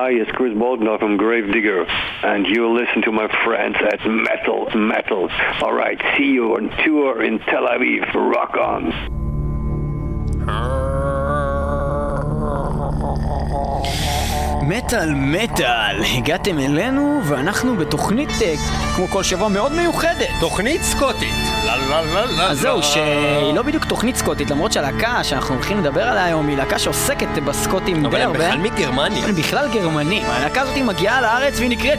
Hi, it's Chris Bogdanov from Gravedigger, and you listen to my friends at Metal Metal. All right, see you on tour in Tel Aviv. Rock on. מטאל מטאל, הגעתם אלינו ואנחנו בתוכנית אה, כמו כל שבוע מאוד מיוחדת. תוכנית סקוטית. לה לה לה לה אז זהו. שהיא לא בדיוק תוכנית סקוטית, למרות שהלהקה שאנחנו הולכים לדבר עליה היום היא להקה שעוסקת בסקוטים אבל די הם הרבה. בכלל מגרמניה. הם בכלל גרמנים. הלהקה הזאת מגיעה לארץ והיא נקראת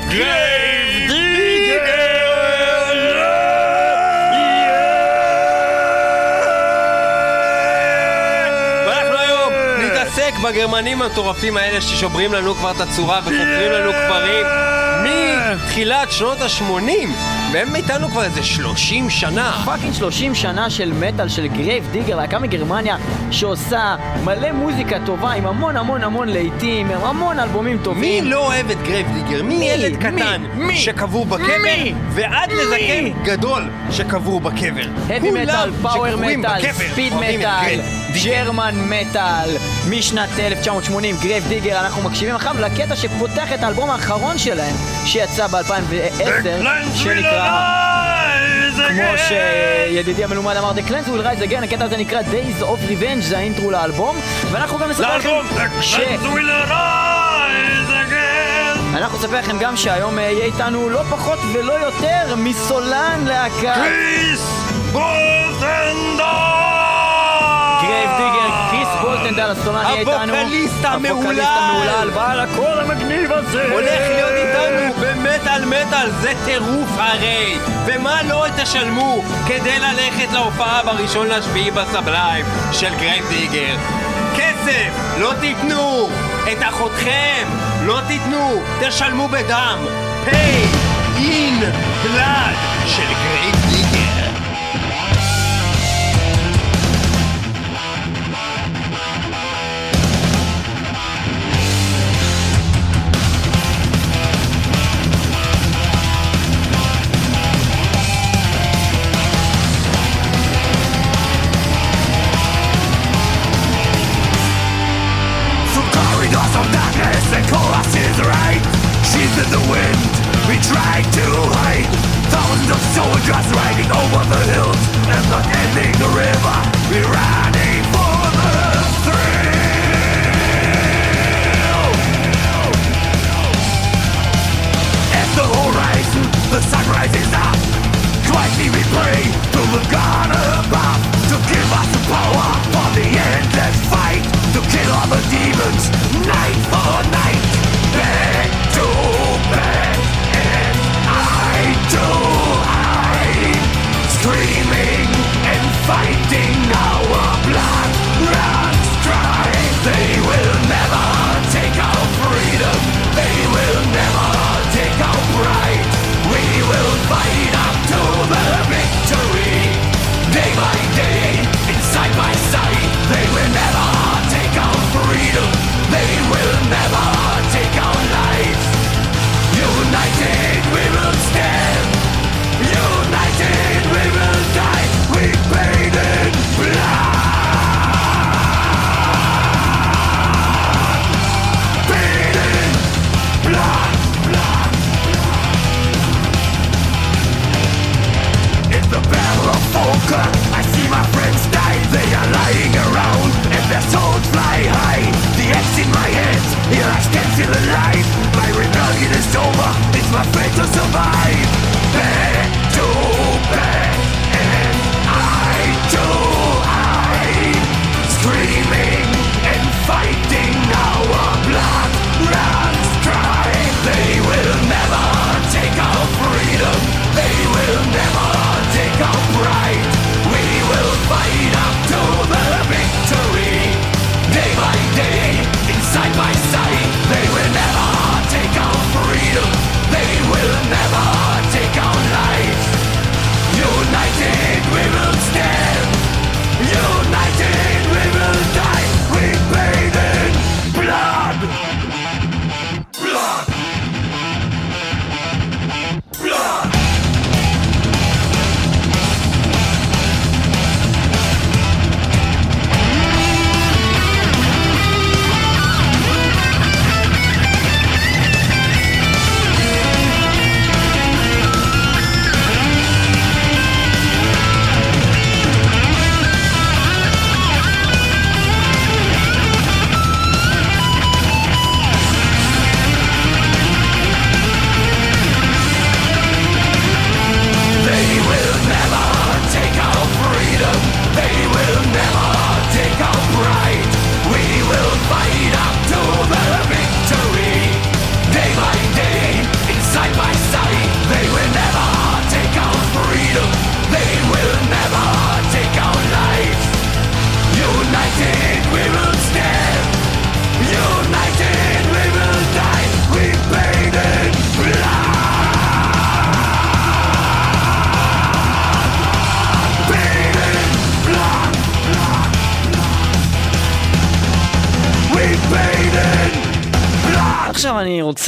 היום נתעסק בגרמנים המטורפים האלה ששוברים לנו כבר את הצורה וחופרים לנו כפרים מתחילת שנות ה-80 והם איתנו כבר איזה 30 שנה פאקינג 30 שנה של מטאל של גרייב דיגר, להקה מגרמניה שעושה מלא מוזיקה טובה עם המון המון המון להיטים, עם המון אלבומים מי טובים. לא אוהב את גרייב דיגר? מי מי? ילד מי? קטן מי? שקבור בקבר מי? ועד לזקן מי? גדול שקבור בקבר heavy כולם מטאל, פאוור שקבורים מטאל, ג'רמן מטאל, משנת 1980, גרייב דיגר, אנחנו מקשיבים עכשיו לקטע שפותח את האלבום האחרון שלהם, שיצא ב-2010, שנקרא, כמו שידידי המלומד אמר, The Clans will rise again, הקטע הזה נקרא Days of Revenge, זה האינטרו לאלבום, ואנחנו גם נספר לכם, ש... אנחנו נספר לכם גם שהיום אה, יהיה איתנו לא פחות ולא יותר מסולן להקה דיגר, קריס הסולן יהיה איתנו. הווקליסט המהולל. הווקליסט המהולל, בעל הקול המגניב הזה. הולך להיות איתנו במטאל מטאל, זה טירוף הרי! ומה לא תשלמו כדי ללכת להופעה בראשון לשביעי בסבליים של גרייב דיגר? כסף לא תיתנו! את אחותכם לא תיתנו! תשלמו בדם! pay in blood של גרייב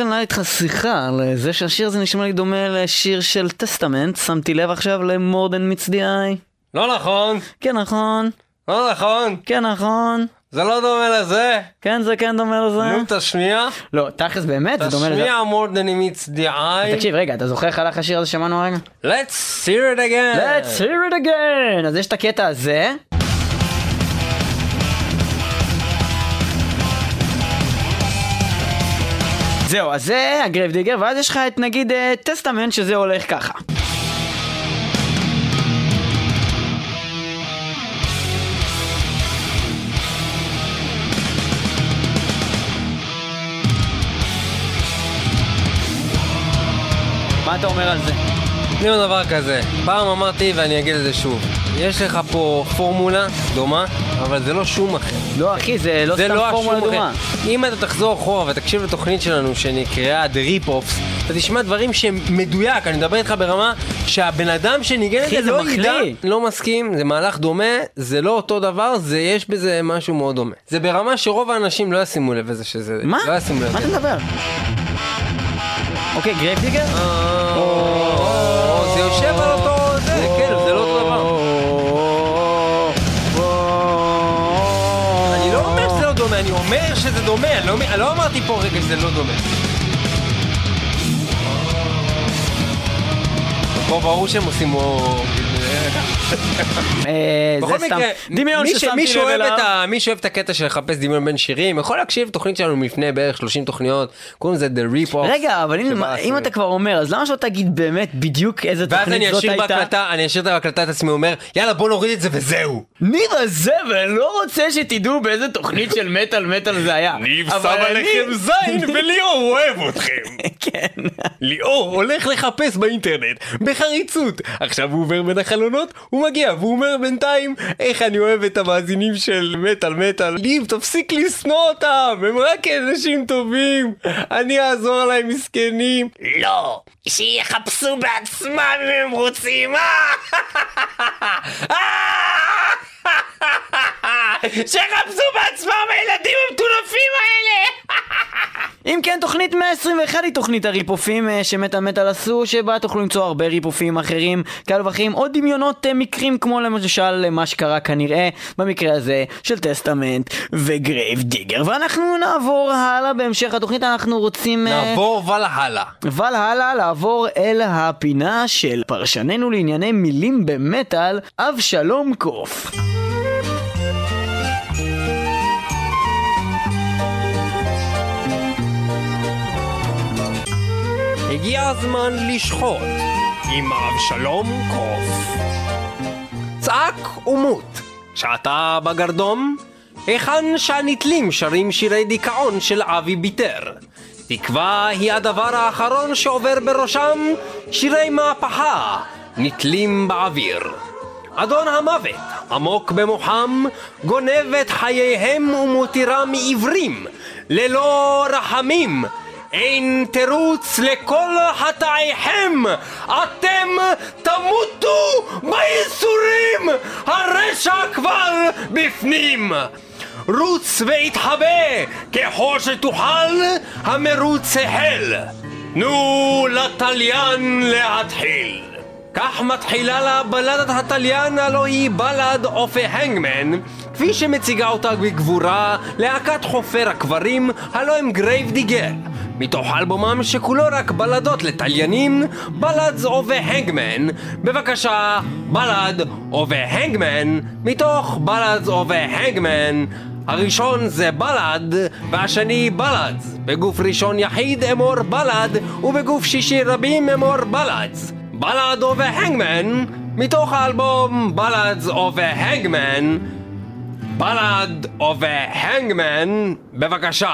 רוצה לנהל איתך שיחה על זה שהשיר הזה נשמע לי דומה לשיר של טסטמנט, שמתי לב עכשיו למורדן מצדיעי. לא נכון, כן נכון, לא נכון, כן נכון, זה לא דומה לזה. כן זה כן דומה לזה. נו, תשמיע. לא, תכלס באמת זה דומה לזה. תשמיע מורדני מצדיעי. תקשיב, רגע, אתה זוכר איך הלך השיר הזה ששמענו הרגע? Let's hear it again. Let's hear it again! אז יש את הקטע הזה. זהו, אז זה הגרייב דיגר, ואז יש לך את נגיד אה, טסטמנט שזה הולך ככה. מה אתה אומר על זה? אני אומר דבר כזה, פעם אמרתי ואני אגיד את זה שוב. יש לך פה פורמולה דומה, אבל זה לא שום אחר. לא אחי, זה לא זה סתם לא פורמולה דומה. אחר. אם אתה תחזור אחורה ותקשיב לתוכנית שלנו שנקראה The Rip-Offs, אתה תשמע דברים שהם מדויק, אני מדבר איתך ברמה שהבן אדם שניגן את זה לא. ידע, לא מסכים, זה מהלך דומה, זה לא אותו דבר, זה יש בזה משהו מאוד דומה. זה ברמה שרוב האנשים לא ישימו לב לזה שזה... מה? לא ישימו לב. מה אתה מדבר? אוקיי, גרייב שזה דומה, לא, לא אמרתי פה רגע שזה לא דומה. פה ברור שהם עושים... אה, בכל זה סתם מקרה, דמיון ששמתי לב שאוהב את אליו. מי שאוהב את הקטע של לחפש דמיון בין שירים, יכול להקשיב לתוכנית שלנו מלפני בערך 30 תוכניות, קוראים לזה The Rip-Off. רגע, אבל אם- אתה כבר אומר, אז למה שלא תגיד באמת בדיוק איזה ואז תוכנית זאת הייתה? בהקלטה, אני אשאיר את ההקלטה את עצמי אומר, יאללה בוא נוריד את זה וזהו. ניר הזבל לא רוצה שתדעו באיזה תוכנית של מטאל מטאל זה היה. אבל אני- זין וליאור אוהב אתכם. כן. ליאור הולך לחפש באינטרנט בחריצות. עכשיו הוא עובר בין החלונות, הוא מגיע והוא אומר בינתיים איך אני אוהב את המאזינים של מטאל מטאל. ליב תפסיק לשנוא אותם, הם רק אנשים טובים. אני אעזור להם מסכנים. לא, שיחפשו בעצמם אם הם רוצים. שיחפשו בעצמם הילדים המטונפים! אם כן, תוכנית 121 היא תוכנית הריפופים אה, שמטאל מטאל עשו, שבה תוכלו למצוא הרבה ריפופים אחרים, כאלה ואחרים, או דמיונות אה, מקרים כמו למשל אה, מה שקרה כנראה במקרה הזה של טסטמנט וגרייב דיגר. ואנחנו נעבור הלאה בהמשך התוכנית, אנחנו רוצים... נעבור ולהלה. אבל הלאה לעבור אל הפינה של פרשננו לענייני מילים במטאל, אבשלום קוף. הגיע הזמן לשחוט עם אבשלום קוף. צעק ומות, שעתה בגרדום, היכן שהנתלים שרים שירי דיכאון של אבי ביטר. תקווה היא הדבר האחרון שעובר בראשם, שירי מהפכה, נתלים באוויר. אדון המוות, עמוק במוחם, גונב את חייהם ומותירם עיוורים, ללא רחמים. אין תירוץ לכל חטאיכם! אתם תמותו בייסורים! הרשע כבר בפנים! רוץ והתחבא! ככל שתוכל, המרוץ החל! תנו לתליין להתחיל! כך מתחילה לה בלדת התליין הלא היא בלד אופי הנגמן כפי שמציגה אותה בגבורה להקת חופר הקברים הלא הם גרייב דיגר מתוך אלבומם שכולו רק בלדות לתליינים בלדס אוף הנגמן בבקשה בלד אוף הנגמן מתוך בלדס אוף הנגמן הראשון זה בלד והשני בלדס בגוף ראשון יחיד אמור בלד ובגוף שישי רבים אמור בלדס בלאד אוף ההנגמן, מתוך האלבום בלאדס אוף ההנגמן, בלאד אוף ההנגמן, בבקשה.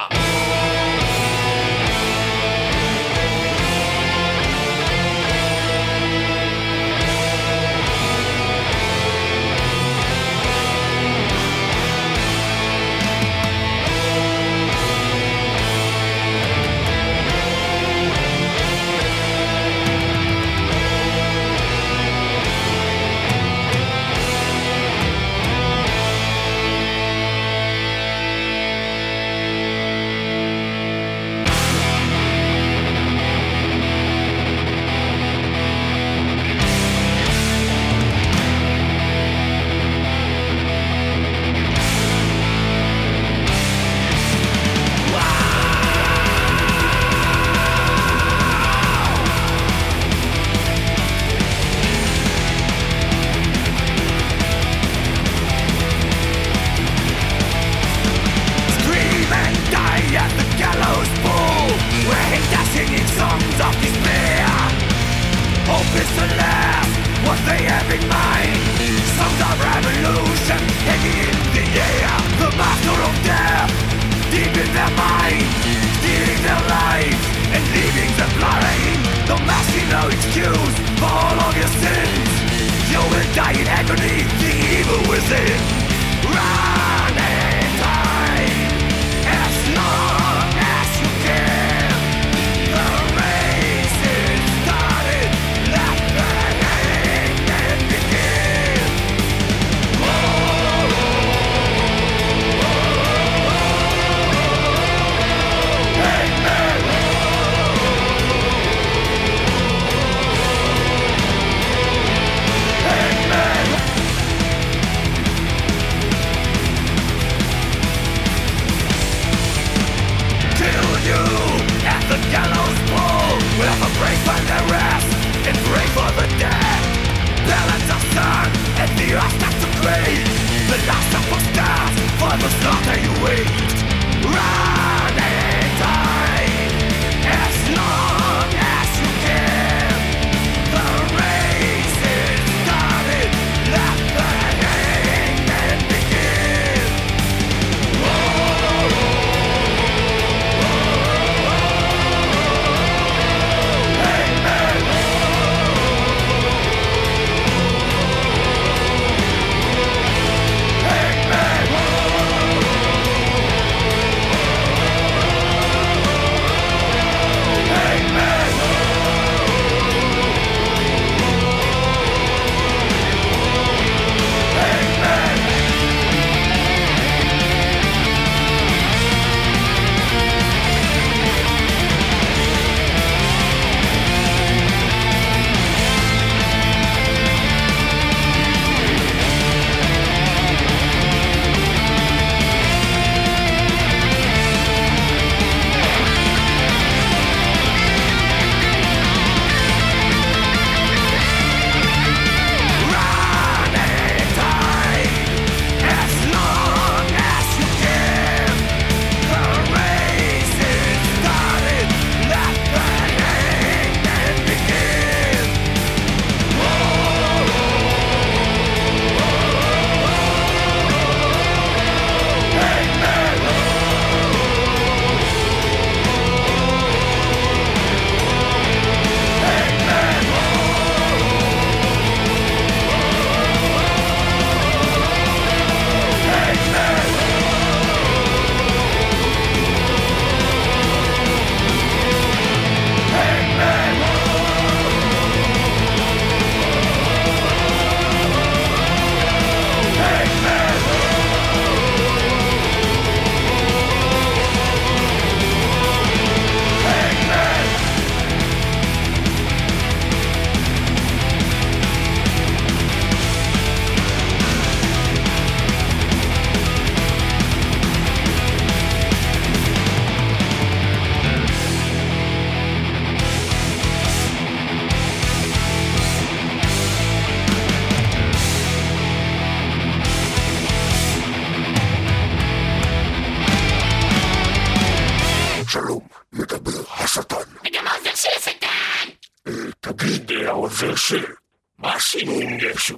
העוזר של... מה עשינו עם ישו?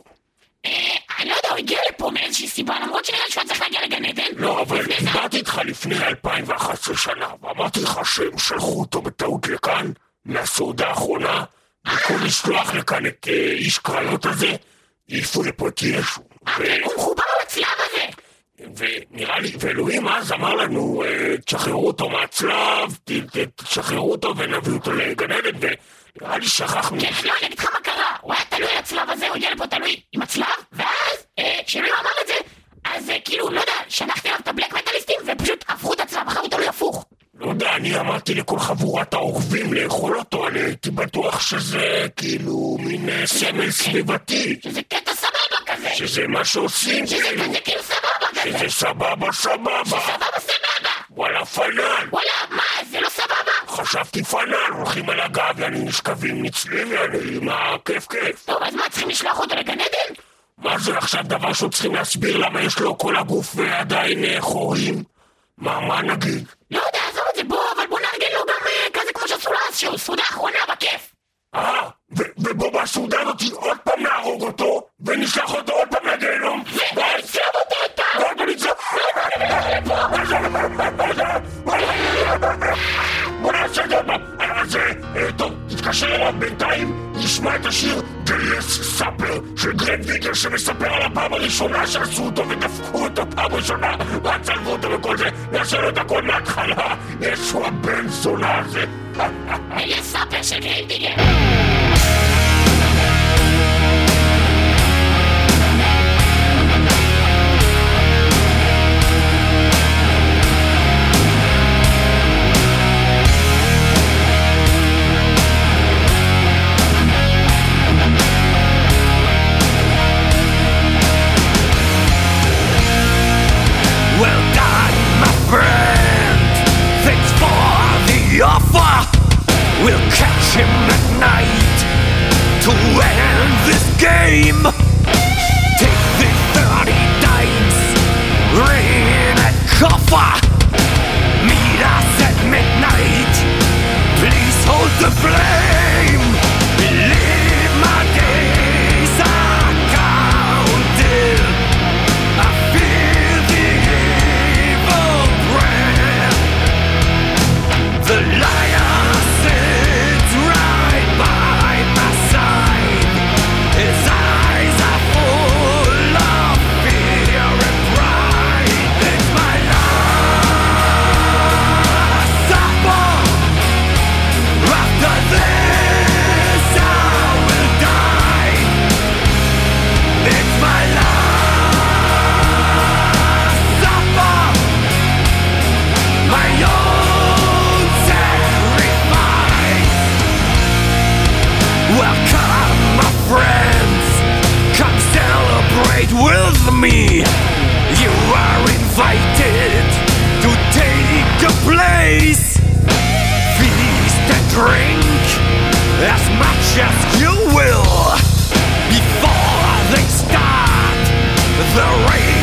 אה, אני לא יודע, הוא הגיע לפה מאיזושהי סיבה, למרות שנראה שהוא היה צריך להגיע לגן עדן. לא, אבל דיברתי איתך לפני 2011 שנה, ואמרתי לך שהם שלחו אותו בטעות לכאן, מהסעודה האחרונה, במקום לשלוח לכאן את איש קריות הזה, העיפו לפה את ישו. הוא מחובר לצלב הזה! ונראה לי, ואלוהים אז אמר לנו, תשחררו אותו מהצלב, תשחררו אותו ונביא אותו לגן עדן, ונראה לי שכחנו. כן, לא, אני אגיד לך מה קרה, הוא היה תלוי הצלב הזה, הוא הגיע לפה תלוי עם הצלב, ואז, אה, כשאלוהים אמר את זה, אז אה, כאילו, לא יודע, שלחתי עליו את הבלק מטאליסטים, ופשוט הפכו את הצלב, אחר הוא תלוי הפוך. לא יודע, אני אמרתי לכל חבורת הרוכבים לאכול אותו, אני הייתי בטוח שזה כאילו מין אה, סמל סביבתי, שזה קטע סבבה כזה! שזה מה שעושים, שזה כזה כאילו סבבה כזה! שזה סבבה סבבה, סבבה סבבה! וואלה פנן, וואלה, מה, זה לא? חשבתי פנן, הולכים על הגב, יעני נשכבים נצלים, יעני, מה כיף כיף. טוב, אז מה, צריכים לשלוח אותו לגן עדן? מה זה עכשיו דבר שצריכים להסביר למה יש לו כל הגוף ועדיין אה, חורים? מה, מה נגיד? לא יודע, עזוב את זה, בוא, אבל בוא נארגן לו גם אה, כזה כמו שעשו אז, שהוא סעודה אחרונה בכיף! אה, ובוא בסעודה הזאת עוד פעם נהרוג אותו, ונשלח אותו עוד פעם לגיהנום, ונצלב אותו איתה! ועוד פעם נצלח... פעם. אז אה, טוב, תתקשר אליו בינתיים, נשמע את השיר גייס סאפר של גרנד ויגר שמספר על הפעם הראשונה שעשו אותו ודפקו אותו פעם ראשונה ועצלבו אותו וכל זה, נעשה את הכל מההתחלה, ישו הבן זונה הזה. אלי סאפר של גרינדיגר! Well end this game. Take the 30 dice, ring and coffer. Meet us at midnight. Please hold the flame. Place. Feast and drink as much as you will before they start the race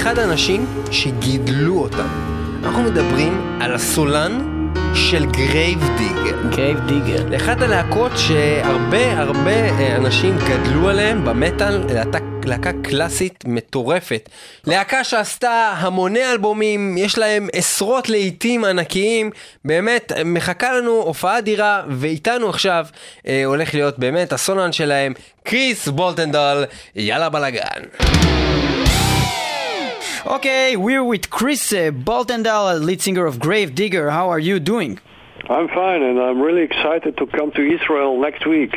אחד האנשים שגידלו אותם. אנחנו מדברים על הסולן של גרייב דיגר. גרייב דיגר. לאחת הלהקות שהרבה הרבה אה, אנשים גדלו עליהם במטאל, להקה, להקה קלאסית מטורפת. להקה שעשתה המוני אלבומים, יש להם עשרות להיטים ענקיים, באמת מחכה לנו הופעה אדירה, ואיתנו עכשיו אה, הולך להיות באמת הסולן שלהם, קריס בולטנדל, יאללה בלאגן. Okay, we're with Chris uh, Boltendahl, lead singer of Grave Digger. How are you doing? I'm fine, and I'm really excited to come to Israel next week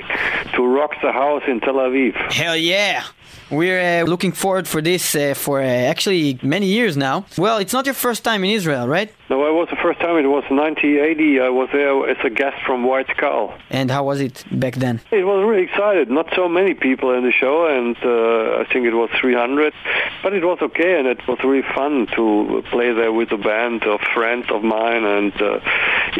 to rock the house in Tel Aviv. Hell yeah! We're uh, looking forward for this uh, for uh, actually many years now. Well, it's not your first time in Israel, right? No, it was the first time. It was 1980. I was there as a guest from White Skull. And how was it back then? It was really excited. Not so many people in the show, and uh, I think it was 300. But it was okay, and it was really fun to play there with a band of friends of mine. And uh,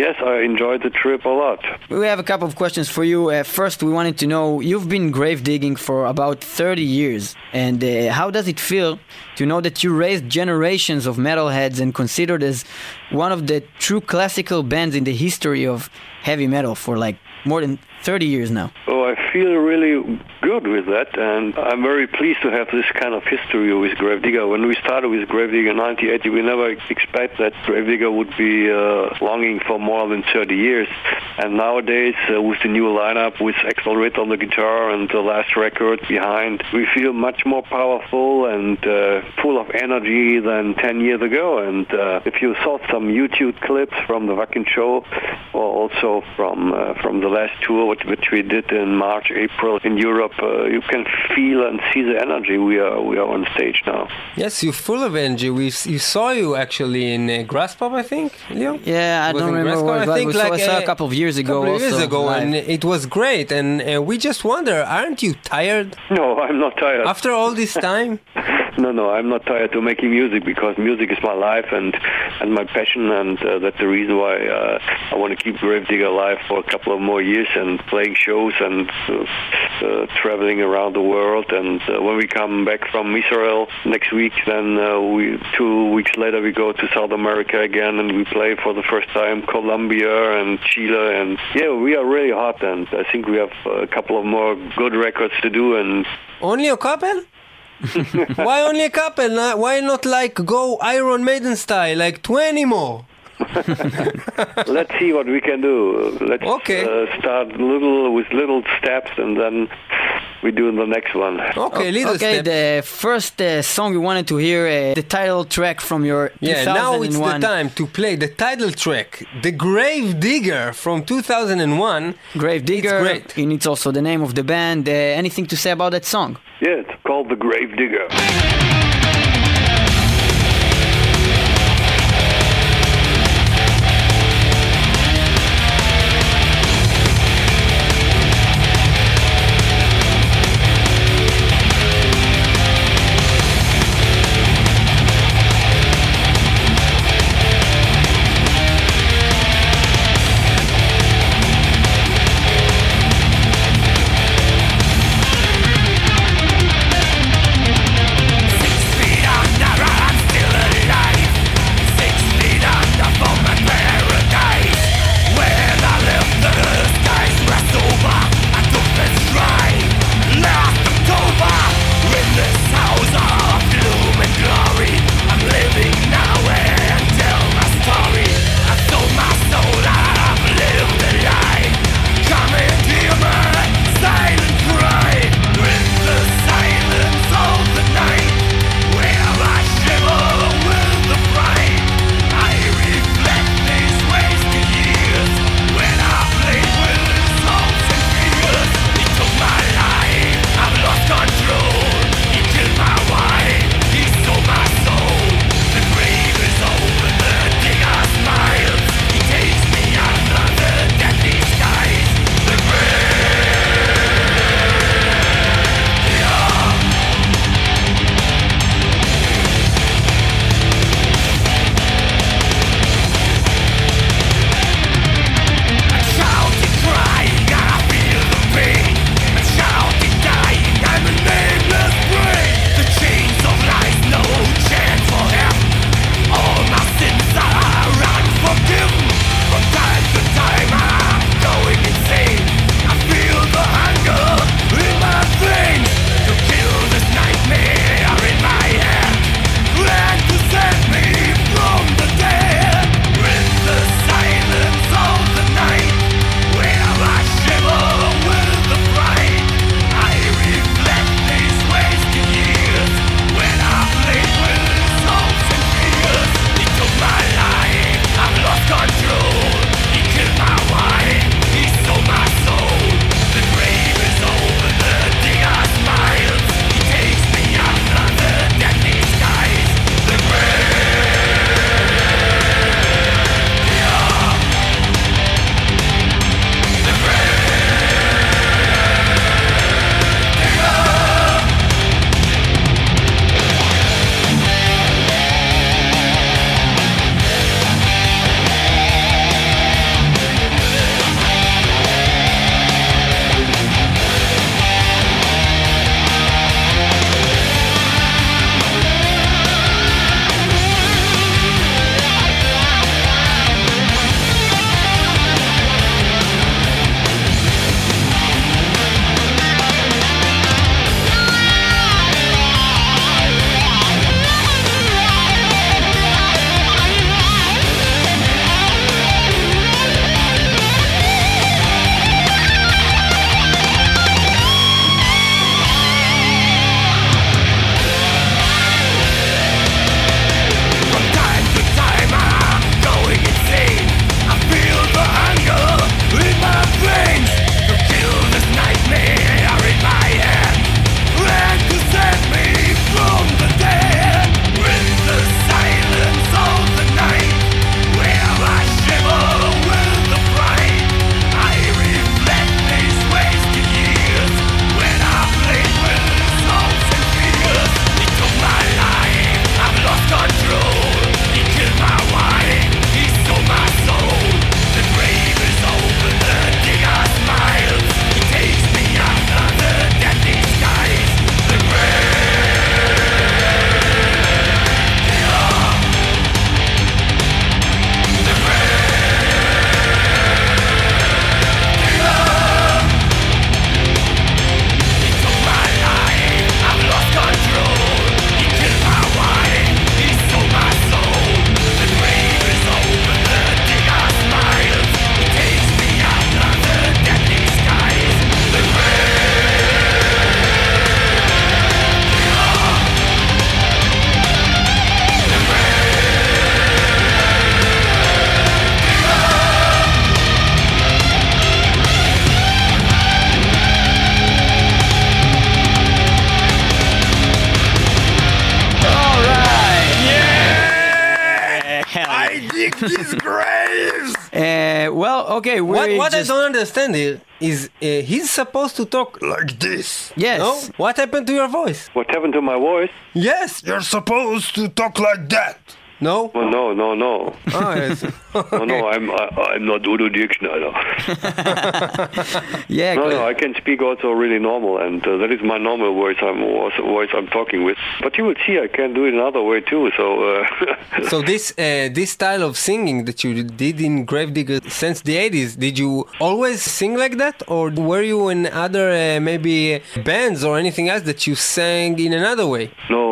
yes, I enjoyed the trip a lot. We have a couple of questions for you. Uh, first, we wanted to know you've been grave digging for about 30 years, and uh, how does it feel to know that you raised generations of metalheads and considered as one of the true classical bands in the history of heavy metal for like more than 30 years now. Oh, I feel really good with that, and I'm very pleased to have this kind of history with Gravedigger. When we started with Gravedigger in 1980, we never expected that Gravedigger would be uh, longing for more than 30 years. And nowadays, uh, with the new lineup, with Axel Ritt on the guitar and the last record behind, we feel much more powerful and uh, full of energy than 10 years ago. And uh, if you saw some YouTube clips from the Wacken show, or also from uh, from the last tour which, which we did in March, April in Europe, uh, you can feel and see the energy we are we are on stage now. Yes, you're full of energy. We you saw you actually in uh, Graspop, I think, Leo. Yeah, I Was don't remember Grass what Pop? it was. I think We saw- like saw uh, a couple of years ago couple of years also, ago, live. and it was great. And uh, we just wonder, aren't you tired No, I'm not tired. after all this time? No, no, I'm not tired to making music because music is my life and and my passion, and uh, that's the reason why uh, I want to keep Gravedigger alive for a couple of more years and playing shows and uh, uh, traveling around the world. And uh, when we come back from Israel next week, then uh, we two weeks later we go to South America again and we play for the first time Colombia and Chile. And yeah, we are really hot, and I think we have a couple of more good records to do. And Only a couple? Why only a couple? Why not like go Iron Maiden style, like 20 more? let's see what we can do. Let's Okay. uh, start little with little steps, and then we do the next one. Okay, little okay, step. the first uh, song we wanted to hear, uh, the title track from your Yeah, now it's the time to play the title track, The Grave Digger from 2001. Grave Digger. It's great. And it's also the name of the band. Uh, anything to say about that song? Yeah, it's called the Grave Digger. Okay, What, what just... I don't understand is, uh, he's supposed to talk like this. Yes. No? What happened to your voice? What happened to my voice? Yes, you're supposed to talk like that. No? Well, no, no, no. Oh, yes. No, no, I'm I, I'm not Udo Dirkschneider. Yeah, No, good. no, I can speak also really normal, and uh, that is my normal voice. I'm voice I'm talking with. But you will see, I can do it another way too. So, uh, so this uh, this style of singing that you did in Gravedigger since the 80s, did you always sing like that, or were you in other uh, maybe bands or anything else that you sang in another way? no,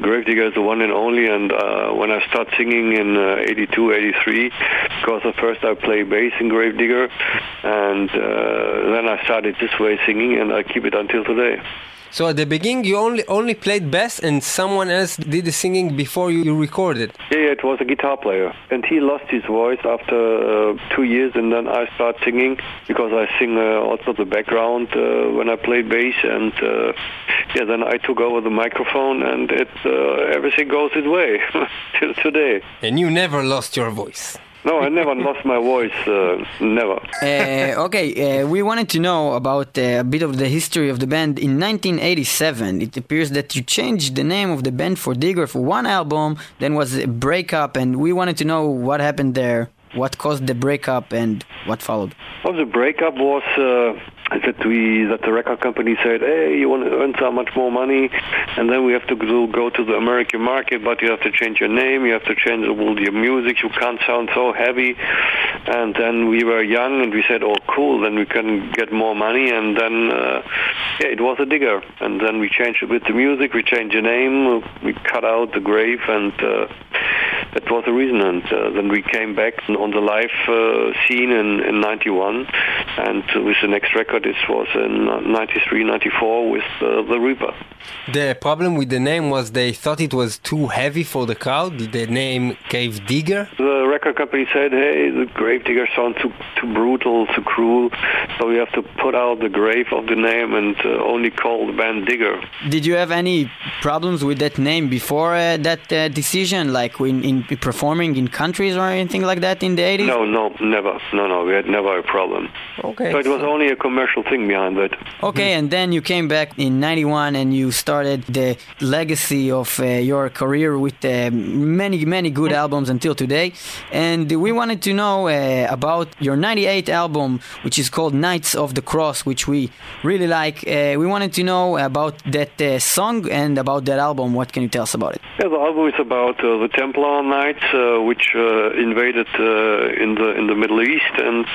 Gravedigger is the one and only. And uh, when I start singing in uh, 82, 83, because at first I play bass in Gravedigger, and uh, then I started this way singing, and I keep it until today. So at the beginning, you only only played bass, and someone else did the singing before you, you recorded. Yeah, yeah, it was a guitar player, and he lost his voice after uh, two years, and then I start singing because I sing uh, also the background uh, when I play bass, and uh, yeah, then I took over the microphone, and it uh, everything goes its way till today. And you never lost your voice. No, I never lost my voice, uh, never. uh, okay, uh, we wanted to know about uh, a bit of the history of the band. In 1987, it appears that you changed the name of the band for Digger for one album, then was a breakup, and we wanted to know what happened there, what caused the breakup, and what followed. Well, the breakup was uh, that we that the record company said, "Hey, you want to earn so much more money, and then we have to go, go to the American market, but you have to change your name, you have to change all your music, you can't sound so heavy." And then we were young, and we said, "Oh, cool! Then we can get more money." And then, uh, yeah, it was a digger. And then we changed it with the music, we changed the name, we cut out the grave, and uh, that was the reason. And uh, then we came back on the live uh, scene in, in 91, and with the next record, it was in 93, 94 with uh, The Reaper. The problem with the name was they thought it was too heavy for the crowd. The name Grave Digger. The record company said, hey, the Gravedigger sounds too, too brutal, too cruel, so we have to put out the grave of the name and uh, only call the band Digger. Did you have any problems with that name before uh, that uh, decision, like in, in performing in countries or anything like that in the 80s? No, no, never. No, no, we had never a problem. Okay. So it was only a commercial thing behind that. Okay, and then you came back in 91 and you started the legacy of uh, your career with uh, many, many good albums until today. And we wanted to know uh, about your 98 album, which is called Knights of the Cross, which we really like. Uh, we wanted to know about that uh, song and about that album. What can you tell us about it? Yeah, the album is about uh, the Templar Knights, uh, which uh, invaded uh, in the in the Middle East and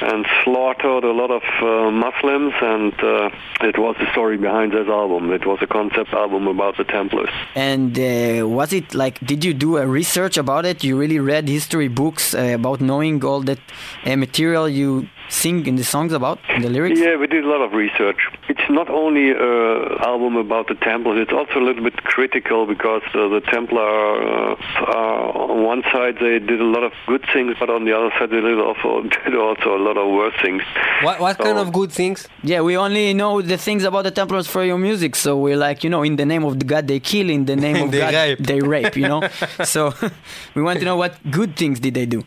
and slaughtered a lot of uh, Muslims, and uh, it was the story behind this album. It was a concept album about the Templars. And uh, was it like, did you do a research about it? You really read history books uh, about knowing all that uh, material you sing in the songs about, in the lyrics? Yeah, we did a lot of research. It's not only an album about the Templars, it's also a little bit critical because uh, the Templar, uh, are, on one side they did a lot of good things, but on the other side they did also, did also a lot of worse things. What what kind of good things? Yeah, we only know the things about the Templars for your music, so we're like, you know, in the name of the God they kill, in the name of They God rape. they rape, you know. so we want to know what good things did they do.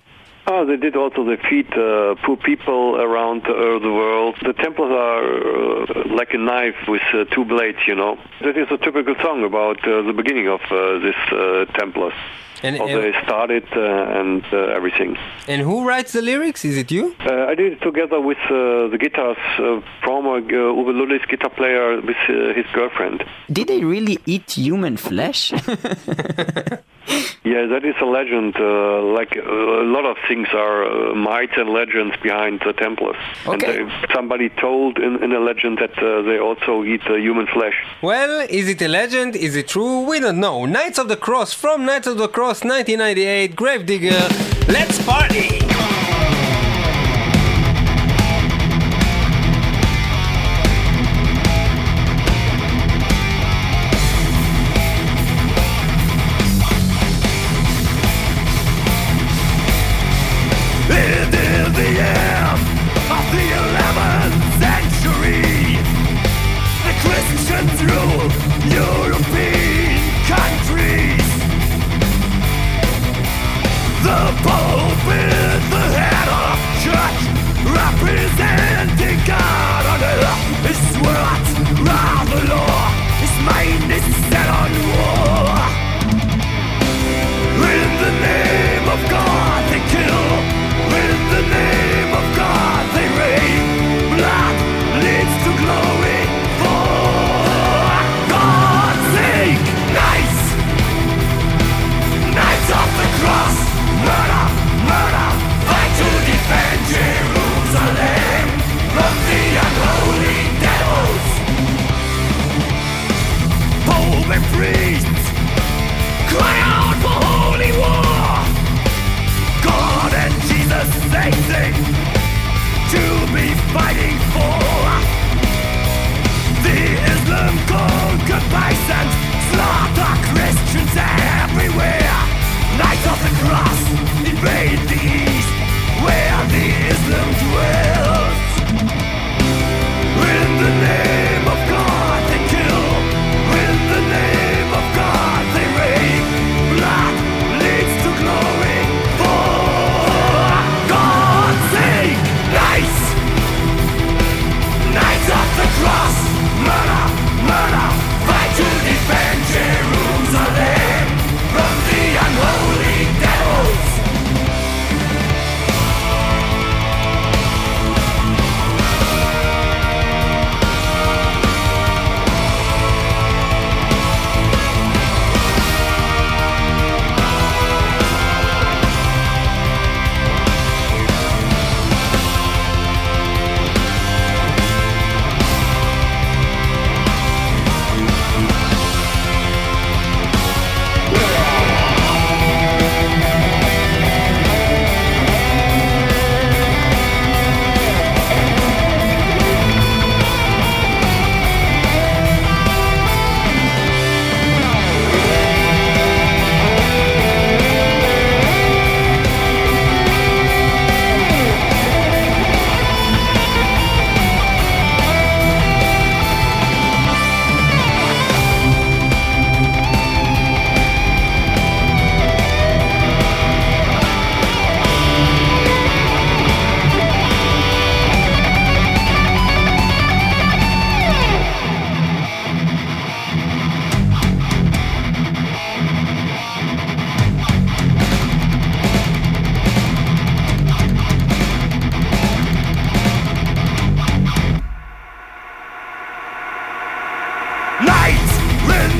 Oh, they did also defeat uh, poor people around uh, the world. The Templars are uh, like a knife with uh, two blades, you know. That is a typical song about uh, the beginning of uh, this uh, Templars. And How they started uh, and uh, everything. and who writes the lyrics? Is it you? Uh, I did it together with uh, the guitars, uh, former uh, Uwe Lullis guitar player with uh, his girlfriend. Did they really eat human flesh? Yeah, that is a legend. Uh, like uh, a lot of things are uh, myths and legends behind the Templars. Okay. And they, somebody told in, in a legend that uh, they also eat uh, human flesh. Well, is it a legend? Is it true? We don't know. Knights of the Cross from Knights of the Cross 1998, Gravedigger. Let's party!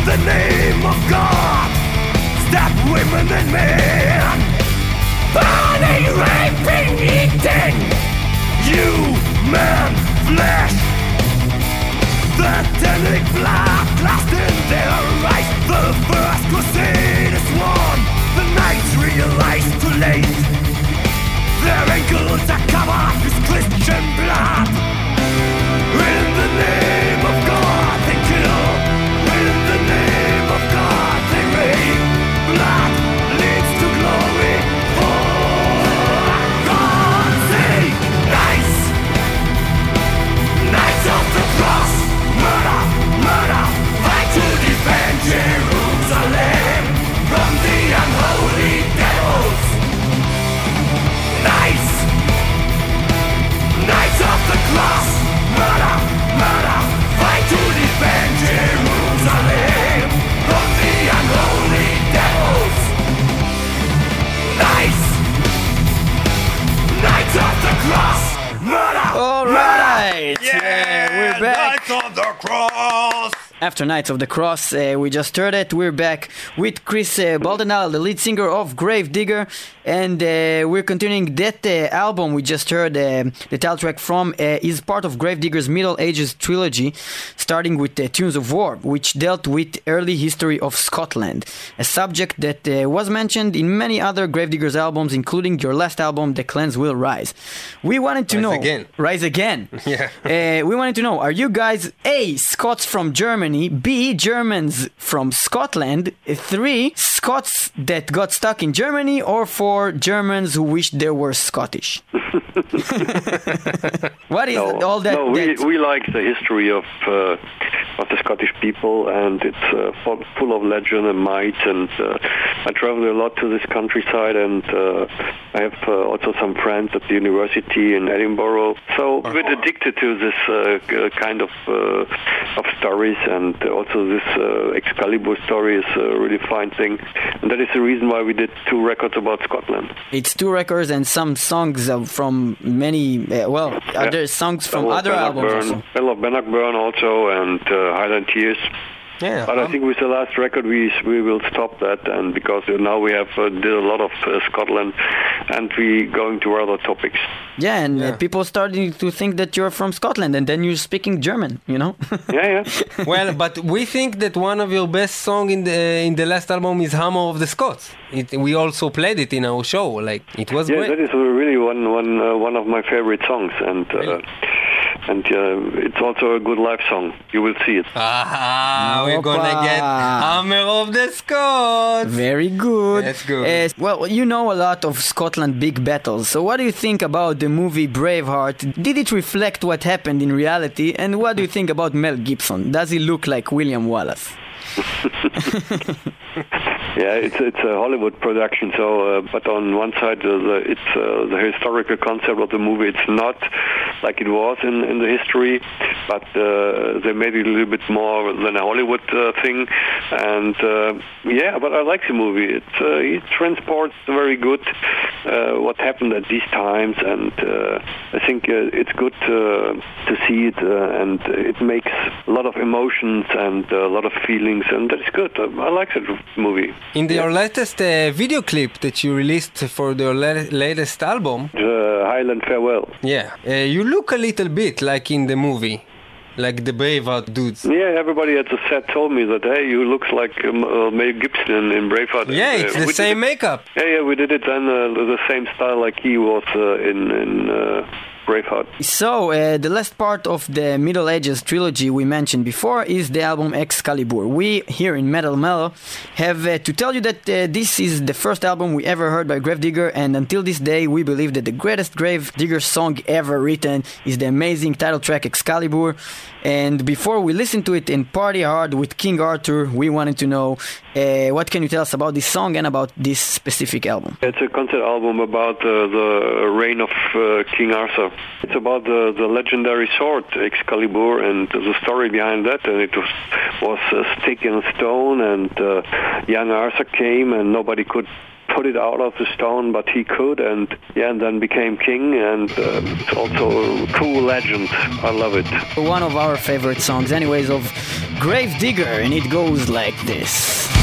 the name of God. Stop women and men. Burning, raping, eating. Human flesh. The tending blood lost in their eyes The first crusade is won. The knights realize too late. Their ankles are covered with Christian blood. In the name we're back. Knights of the Cross! After Knights of the Cross, uh, we just heard it. We're back with Chris uh, Boltendahl, the lead singer of Grave Digger, and uh, we're continuing that uh, album we just heard. Uh, the title track from uh, is part of Grave Digger's Middle Ages trilogy, starting with uh, Tunes of War, which dealt with early history of Scotland, a subject that uh, was mentioned in many other Grave Diggers albums, including your last album, The Clans Will Rise. We wanted to Rise know Again. Rise Again. Yeah. We wanted to know: Are you guys A. Scots from Germany, B. Germans from Scotland, three Scots that got stuck in Germany, or four Germans who wish they were Scottish? what is No, all that? no we, that- we like the history of uh, of the Scottish people, and it's uh, full, of legend and might. And uh, I travel a lot to this countryside, and uh, I have uh, also some friends at the university in Edinburgh. So a bit addicted to this uh, kind of uh, of stories, and also this uh, Excalibur story is a really fine thing, and that is the reason why we did two records about Scotland. it's two records and some songs from many. Uh, well, other songs from other albums. Also. Bell of Bannockburn also, and uh, Highland Tears. Yeah. But I think with the last record we we will stop that, and because now we have uh, did a lot of uh, Scotland, and we going to other topics. Yeah, and uh, Yeah. people starting to think that you're from Scotland, and then you're speaking German. You know. Yeah, yeah. well, but we think that one of your best song in the in the last album is "Hammer of the Scots." It, we also played it in our show. Like it was yeah, great. that is really one one uh, one of my favorite songs, and uh, Really? And uh, it's also a good live song. You will see it. Ah, we're gonna get Hammer of the Scots. Very good. That's good. Uh, well, you know a lot of Scotland big battles. So, what do you think about the movie Braveheart? Did it reflect what happened in reality? And what do you think about Mel Gibson? Does he look like William Wallace? Yeah, it's it's a Hollywood production. So, uh, but on one side, uh, the, it's uh, the historical concept of the movie. It's not like it was in in the history, but uh, they made it a little bit more than a Hollywood uh, thing. And uh, yeah, but I like the movie. It's uh, it transports very good uh, what happened at these times, and uh, I think uh, it's good uh, to see it, uh, and it makes a lot of emotions and a lot of feelings, and that is good. I, I like that movie. In the, your latest uh, video clip that you released for the la- latest album, The Highland Farewell. yeah, uh, you look a little bit like in the movie, like the Braveheart dudes. Yeah, everybody at the set told me that, hey, you look like um, uh, Mel Gibson in, in Braveheart. Yeah, it's uh, the same makeup. yeah, yeah, we did it then uh, the same style like he was uh, in in uh, Braveheart. So, uh, the last part of the Middle Ages trilogy we mentioned before is the album Excalibur. We here in Metal Mellow have uh, to tell you that uh, this is the first album we ever heard by Gravedigger, and until this day, we believe that the greatest Gravedigger song ever written is the amazing title track Excalibur. And before we listen to it in Party Hard with King Arthur, we wanted to know uh, what can you tell us about this song and about this specific album? It's a concept album about uh, the reign of uh, King Arthur. It's about the, the legendary sword Excalibur and the story behind that. And it was was a stick and stone, and uh, young Arthur came, and nobody could put it out of the stone, but he could, and yeah, and then became king. And uh, it's also a cool legend. I love it. One of our favorite songs, anyways, of Gravedigger, and it goes like this.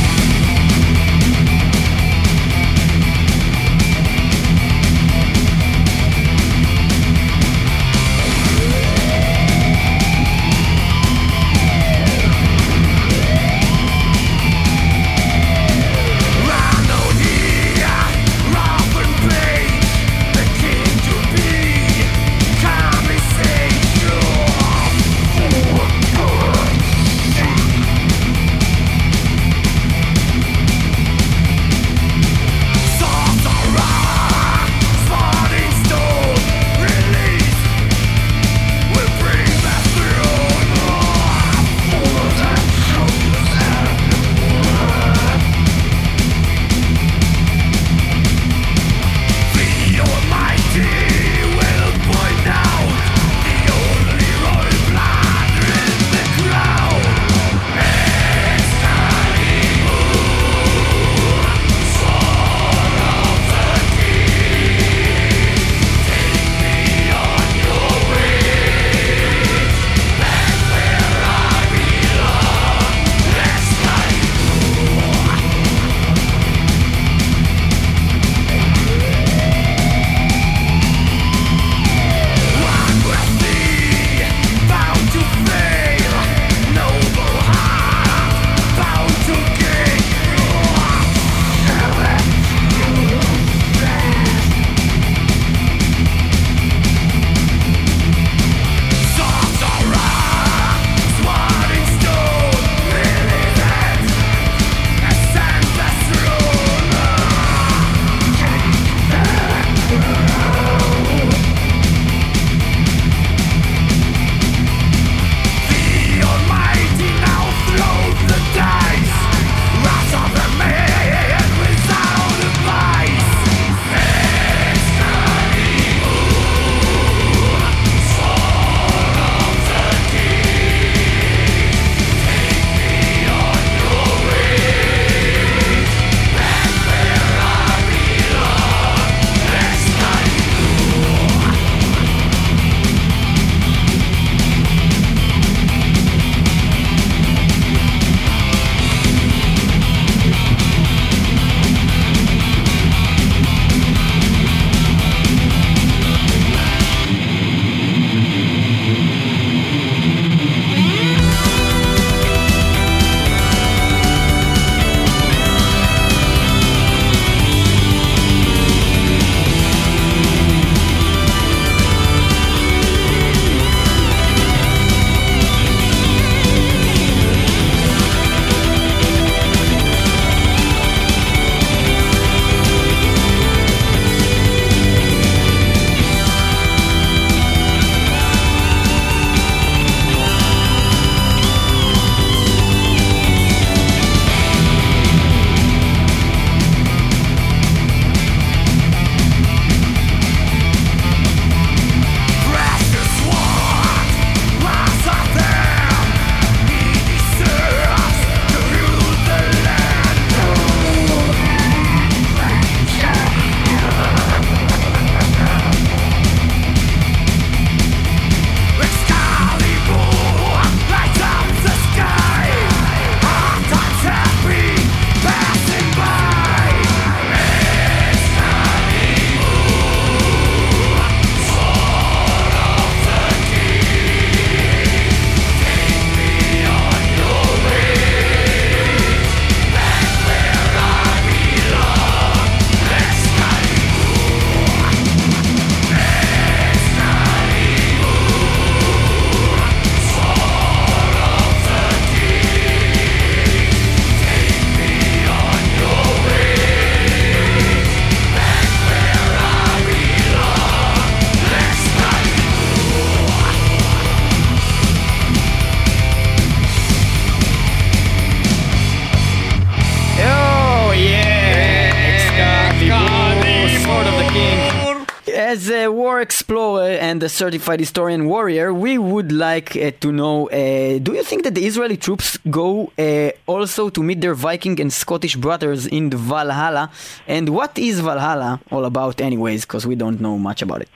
The Certified Historian Warrior, we would like uh, to know uh, do you think that the Israeli troops go uh, also to meet their Viking and Scottish brothers in the Valhalla? And what is Valhalla all about, anyways? Because we don't know much about it.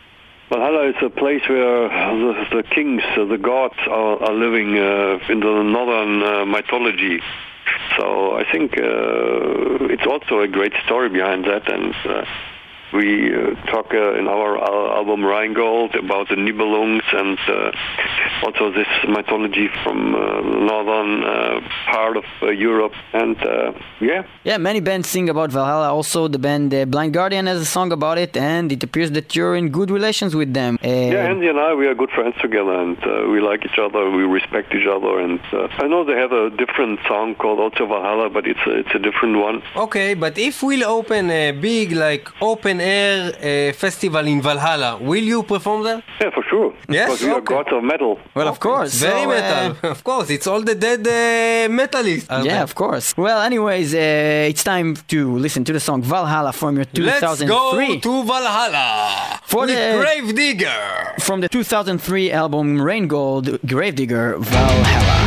Valhalla is a place where the, the kings, uh, the gods, are, are living uh, in the northern uh, mythology. So I think uh, it's also a great story behind that, and uh, we uh, talk uh, in our al- album Rheingold about the Nibelungs and uh, also this mythology from uh, northern uh, part of uh, Europe. And uh, yeah, Yeah, many bands sing about Valhalla. Also, the band uh, Blind Guardian has a song about it, and it appears that you're in good relations with them. Uh, yeah, Andy and I, we are good friends together, and uh, we like each other. We respect each other, and uh, I know they have a different song called also Valhalla, but it's a, it's a different one. Okay, but if we'll open a big, like, open air uh, festival in Valhalla, will you perform there? Yeah, for sure. Yes, because we are okay. gods of metal. well, of course. Very so, uh, metal. of course, it's all the dead uh, metalists. yeah, of course. Well, anyways, uh, it's time to listen to the song Valhalla from your 2003. Let's 2003 go to Valhalla For with the- Gravedigger. from the 2003 album Rheingold Gravedigger Valhalla.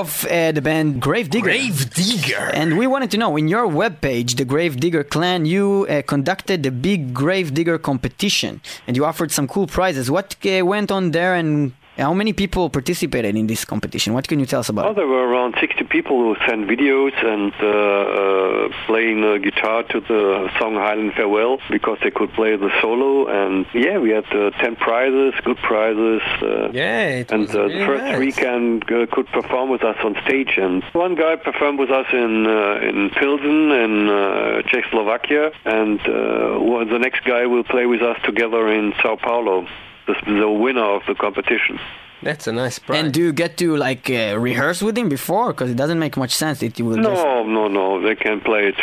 Of uh, the band Grave Digger. Grave Digger. And we wanted to know, in your webpage, the Grave Digger Clan, you uh, conducted the big Grave Digger competition, and you offered some cool prizes. What uh, went on there, and how many people participated in this competition? What can you tell us about? Well, there were around 60 people who sent videos and uh, uh, playing uh, guitar to the song Highland Farewell because they could play the solo. And yeah, we had uh, 10 prizes, good prizes. Uh, Yeah, it and was uh, really the first nice. three can uh, could perform with us on stage. And one guy performed with us in uh, in Pilsen in uh, Czechoslovakia, and uh, well, the next guy will play with us together in Sao Paulo the, the winner of the competition. That's a nice prize. And do you get to like uh, rehearse with him before? Because it doesn't make much sense. It will. No, just... no, no. They can play it.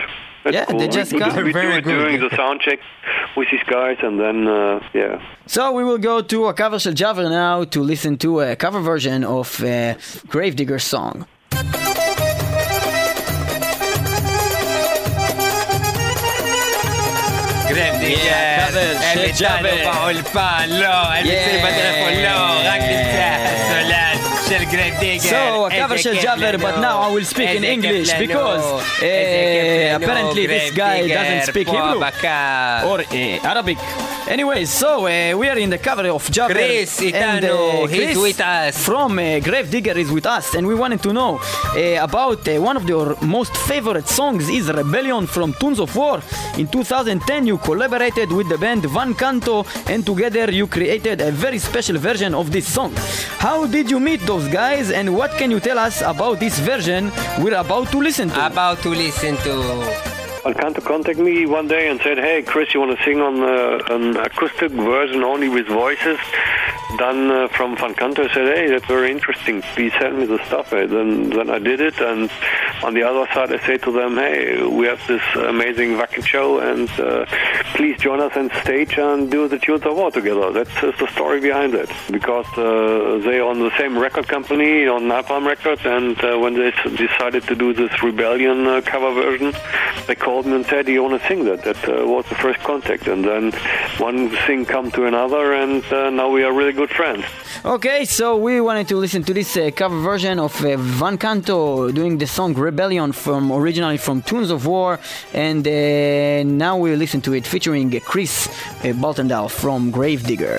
That's yeah, cool. they just we, got we, very do it during the sound check with these guys, and then uh, yeah. So we will go to a cover of Java now to listen to a cover version of uh, Gravedigger's song. Gravedigger. Yeah. Elvis Chávez. Elvis Chávez. Paul Palo. So, Kavashel Javer, but now I will speak in English because uh, apparently this guy doesn't speak Hebrew or uh, Arabic. Anyway, so uh, we are in the cover of Javer. Chris and, Chris with us. From uh, Grave Digger is with us, and we wanted to know about one of your most favorite songs is Rebellion from Tunes of War. In 2010, you collaborated with the band Van Canto, and together you created a very special version of this song. How did you meet those guys, and what can you tell us about this version we're about to listen to? About to listen to... Van Canto contacted me one day and said, "Hey, Chris, you want to sing on uh, an acoustic version only with voices done uh, from Van Canto?" I said, "Hey, that's very interesting. Please send me the stuff." Uh, then, then I did it, and on the other side, I say to them, "Hey, we have this amazing Wacken show, and uh, please join us on stage and do the Tunes of War together." That's, the story behind it, because uh, they on the same record company on Napalm Records, and uh, when they decided to do this Rebellion uh, cover version, they called me and said, "Do you want to sing that?" That uh, was the first contact, and then one thing come to another, and uh, now we are really good friends. Okay, so we wanted to listen to this uh, cover version of uh, Van Canto doing the song Rebellion from originally from Tunes of War, and uh, now we listen to it featuring uh, Chris uh, Boltendahl from Gravedigger.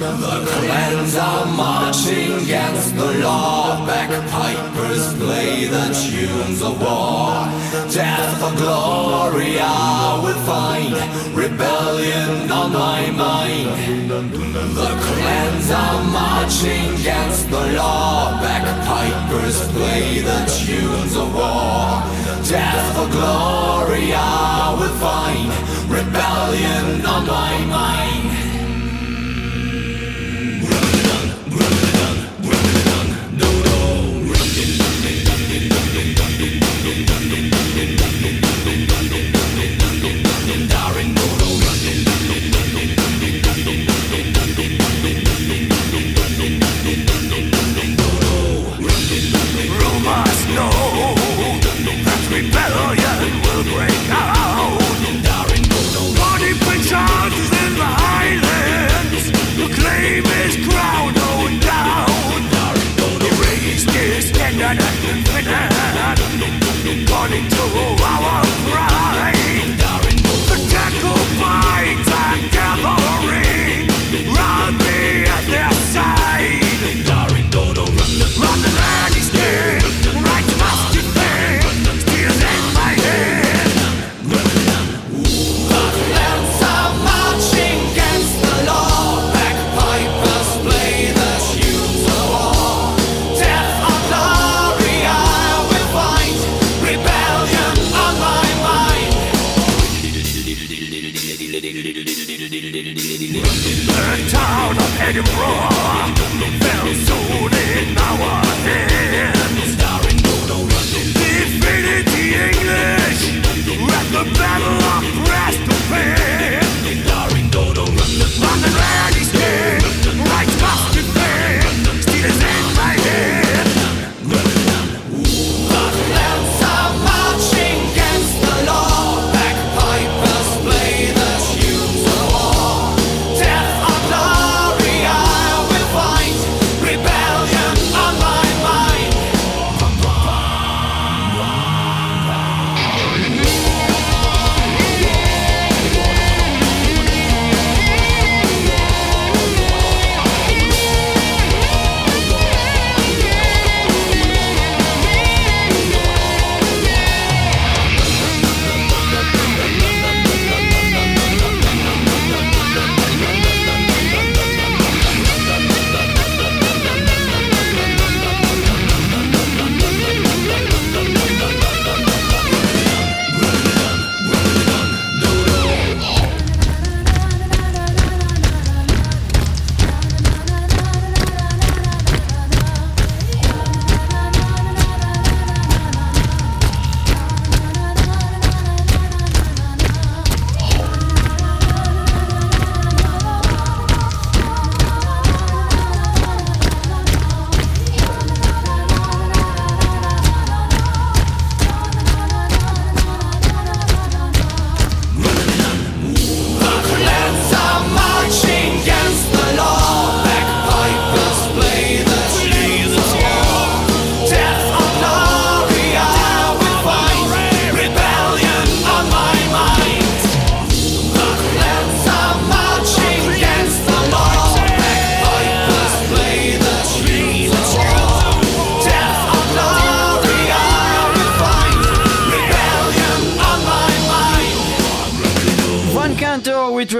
The clans are marching against the law. Bagpipers play the tunes of war. Death for glory I will find. Rebellion on my mind. The clans are marching against the law. Bagpipers play the tunes of war. Death for glory I will find. Rebellion on my mind.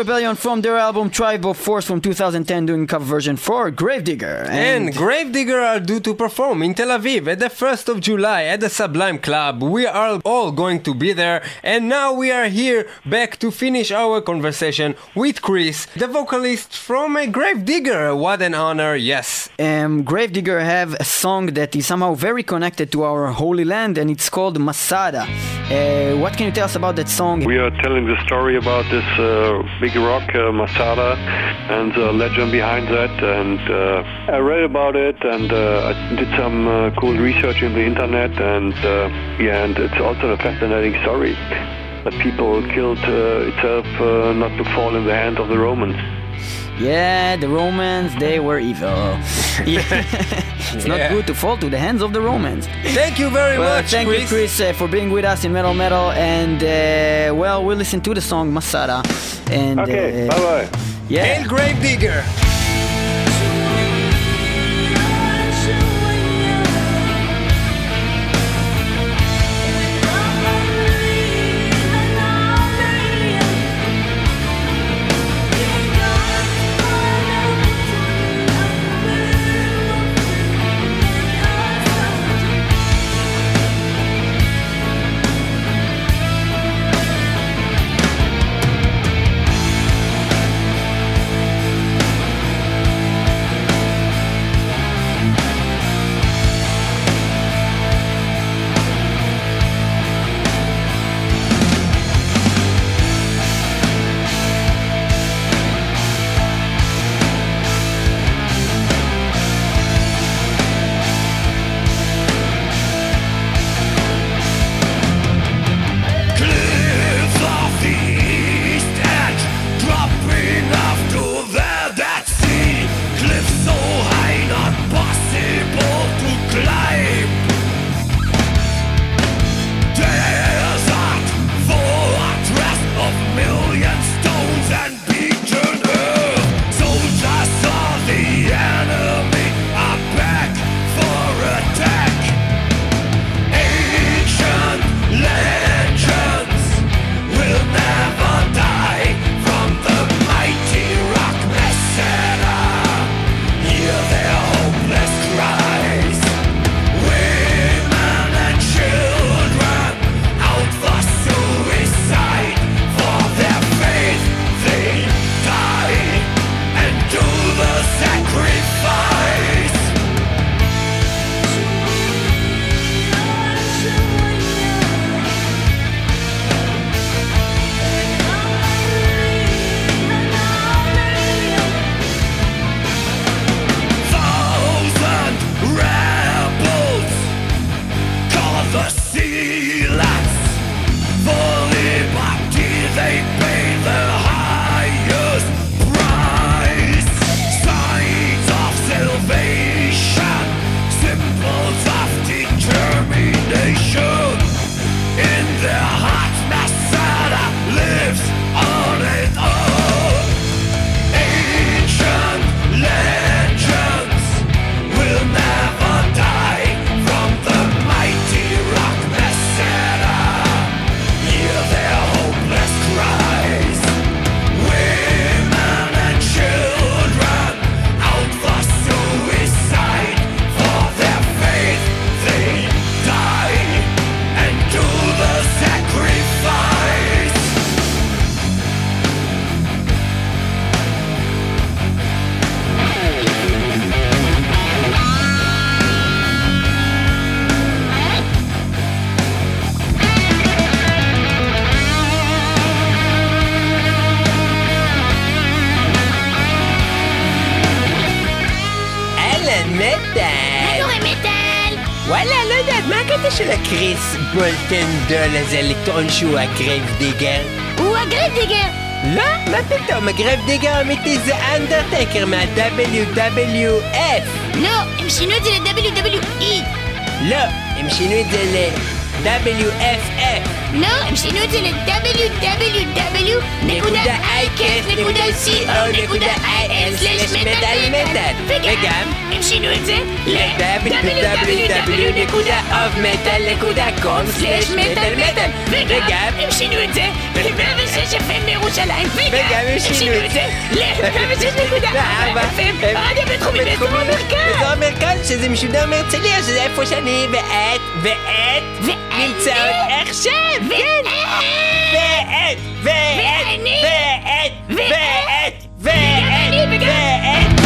Rebellion from their album Tribal Force from 2010 doing cover version for Gravedigger. And Gravedigger are due to perform in Tel Aviv at the 1st of July at the Sublime Club. We are all going to be there, and now we are here back to finish our conversation with Chris, the vocalist from uh, Gravedigger. What an honor, yes. um, Gravedigger have a song that is somehow very connected to our Holy Land and it's called Masada. Uh, what can you tell us about that song? We are telling the story about this uh, big rock, uh, Masada, and the legend behind that. And uh, I read about it, and uh, I did some uh, cool research in the internet, and uh, yeah, and it's also a fascinating story that people killed uh, itself uh, not to fall in the hand of the Romans. Yeah, the Romans, they were evil. Yeah. it's not Yeah. good to fall to the hands of the Romans. Thank you very Well, much, thank Chris. you, Chris, uh, for being with us in Metal Metal. And, uh, well, we'll listen to the song Masada. And, Okay, uh, bye bye. Yeah. Hail Grave Digger. Cliffs של הקריס בולטנדול הזה לטעון שהוא הגרייבדיגר? הוא הגרייבדיגר! לא, מה פתאום, הגרייבדיגר האמיתי זה אנדרטקר מה-WWF! לא, הם שינו את זה ל-WWE! לא, הם שינו את זה ל-WFF! לא, הם שינו את זה ל-www.icast.co.il/מטאל וגם הם שינו את זה ל-www.ofmetal.com/מטאל-מטאל וגם הם שינו את זה ל-106 FM בירושלים וגם הם שינו את זה ל-106.4 FM, באזור המרכז. באזור המרכז, שזה משודר מהרצליה, שזה איפה שאני ואת, ואת, נמצאות עכשיו, כן. ואת, ואת. ואת, ואת, ואת, וגם- ואת.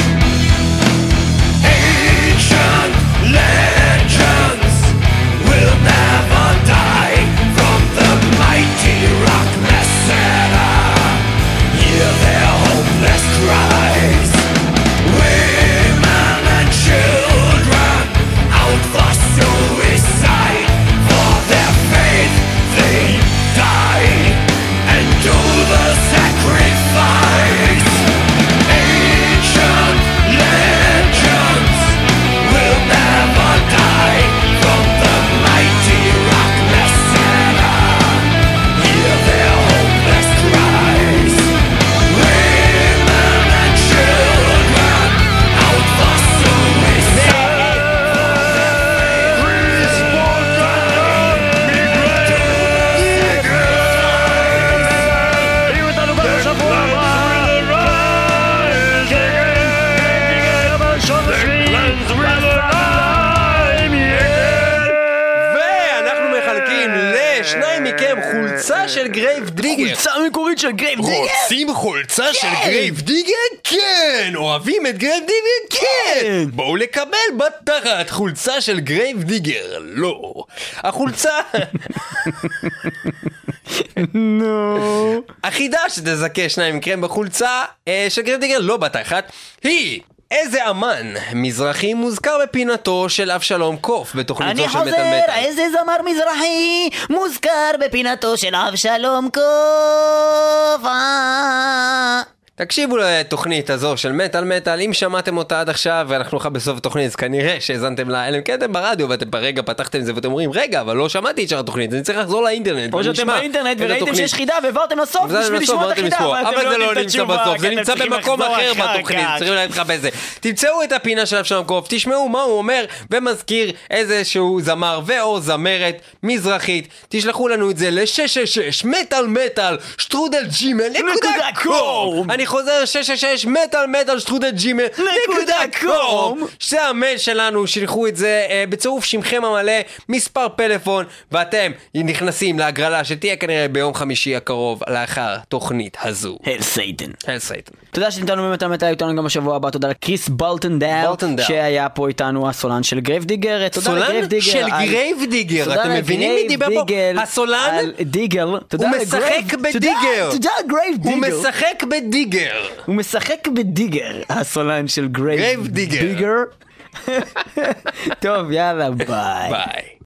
בתחת חולצה של גרייב דיגר. לא. החולצה נו. החידה שתזכה שניים מכם בחולצה אה, של גרייב דיגר לא בתחת היא איזה אמן מזרחי מוזכר בפינתו של אבשלום קוף בתוכניתו אני של מטאל חוזר, מטאל. איזה זמר מזרחי מוזכר בפינתו של אבשלום קוף. תקשיבו לתוכנית הזו של מטאל מטאל, אם שמעתם אותה עד עכשיו ואנחנו לך בסוף התוכנית אז כנראה שהאזנתם לה, אלא אם כן אתם ברדיו ואתם ברגע פתחתם את זה ואתם אומרים רגע אבל לא שמעתי את שאר התוכנית, אני צריך לחזור לאינטרנט או שאתם באינטרנט וראיתם. שיש חידה והעברתם לסוף בשביל בסוף לשמוע את החידה, אבל אבל אתם זה לא לא יודעים את נמצא התשובה, בסוף, זה אתם נמצא צריכים במקום לחזור אחר אחר בתוכנית. צריכים ללכת לחפש זה. תמצאו את הפינה של אבשלום קוף, תשמעו מה הוא אומר ומזכיר איזשהו זמר ו/או זמרת מזרחית, תשלחו לנו את זה ל-666 מטאל מטאל שטרודל ג'ימל נקודה קום. אני חוזר 666 מטאל מטאל שטרודל ג'ימל נקודה קום. זה המייל שלנו, שלחו את זה אה, בצירוף שמכם המלא, מספר פלאפון, ואתם נכנסים להגרלה שתהיה כנראה ביום חמישי הקרוב לאחר תוכנית הזו. הל סייטן. הל סייטן. תודה באמת באמת היו איתנו גם בשבוע הבא, תודה לקריס בלטנדל. שהיה פה איתנו הסולן של גרייב דיגר, תודה סולן. של על- גרייב דיגר, תודה אתם מבינים מי דיבר פה? הסולן על דיגל, הוא משחק תודה- בדיגר. תודה לגרייב הוא דיגר. הוא משחק בדיגר, הסולן של גרייב דיגר. טוב, יאללה, ביי. ביי.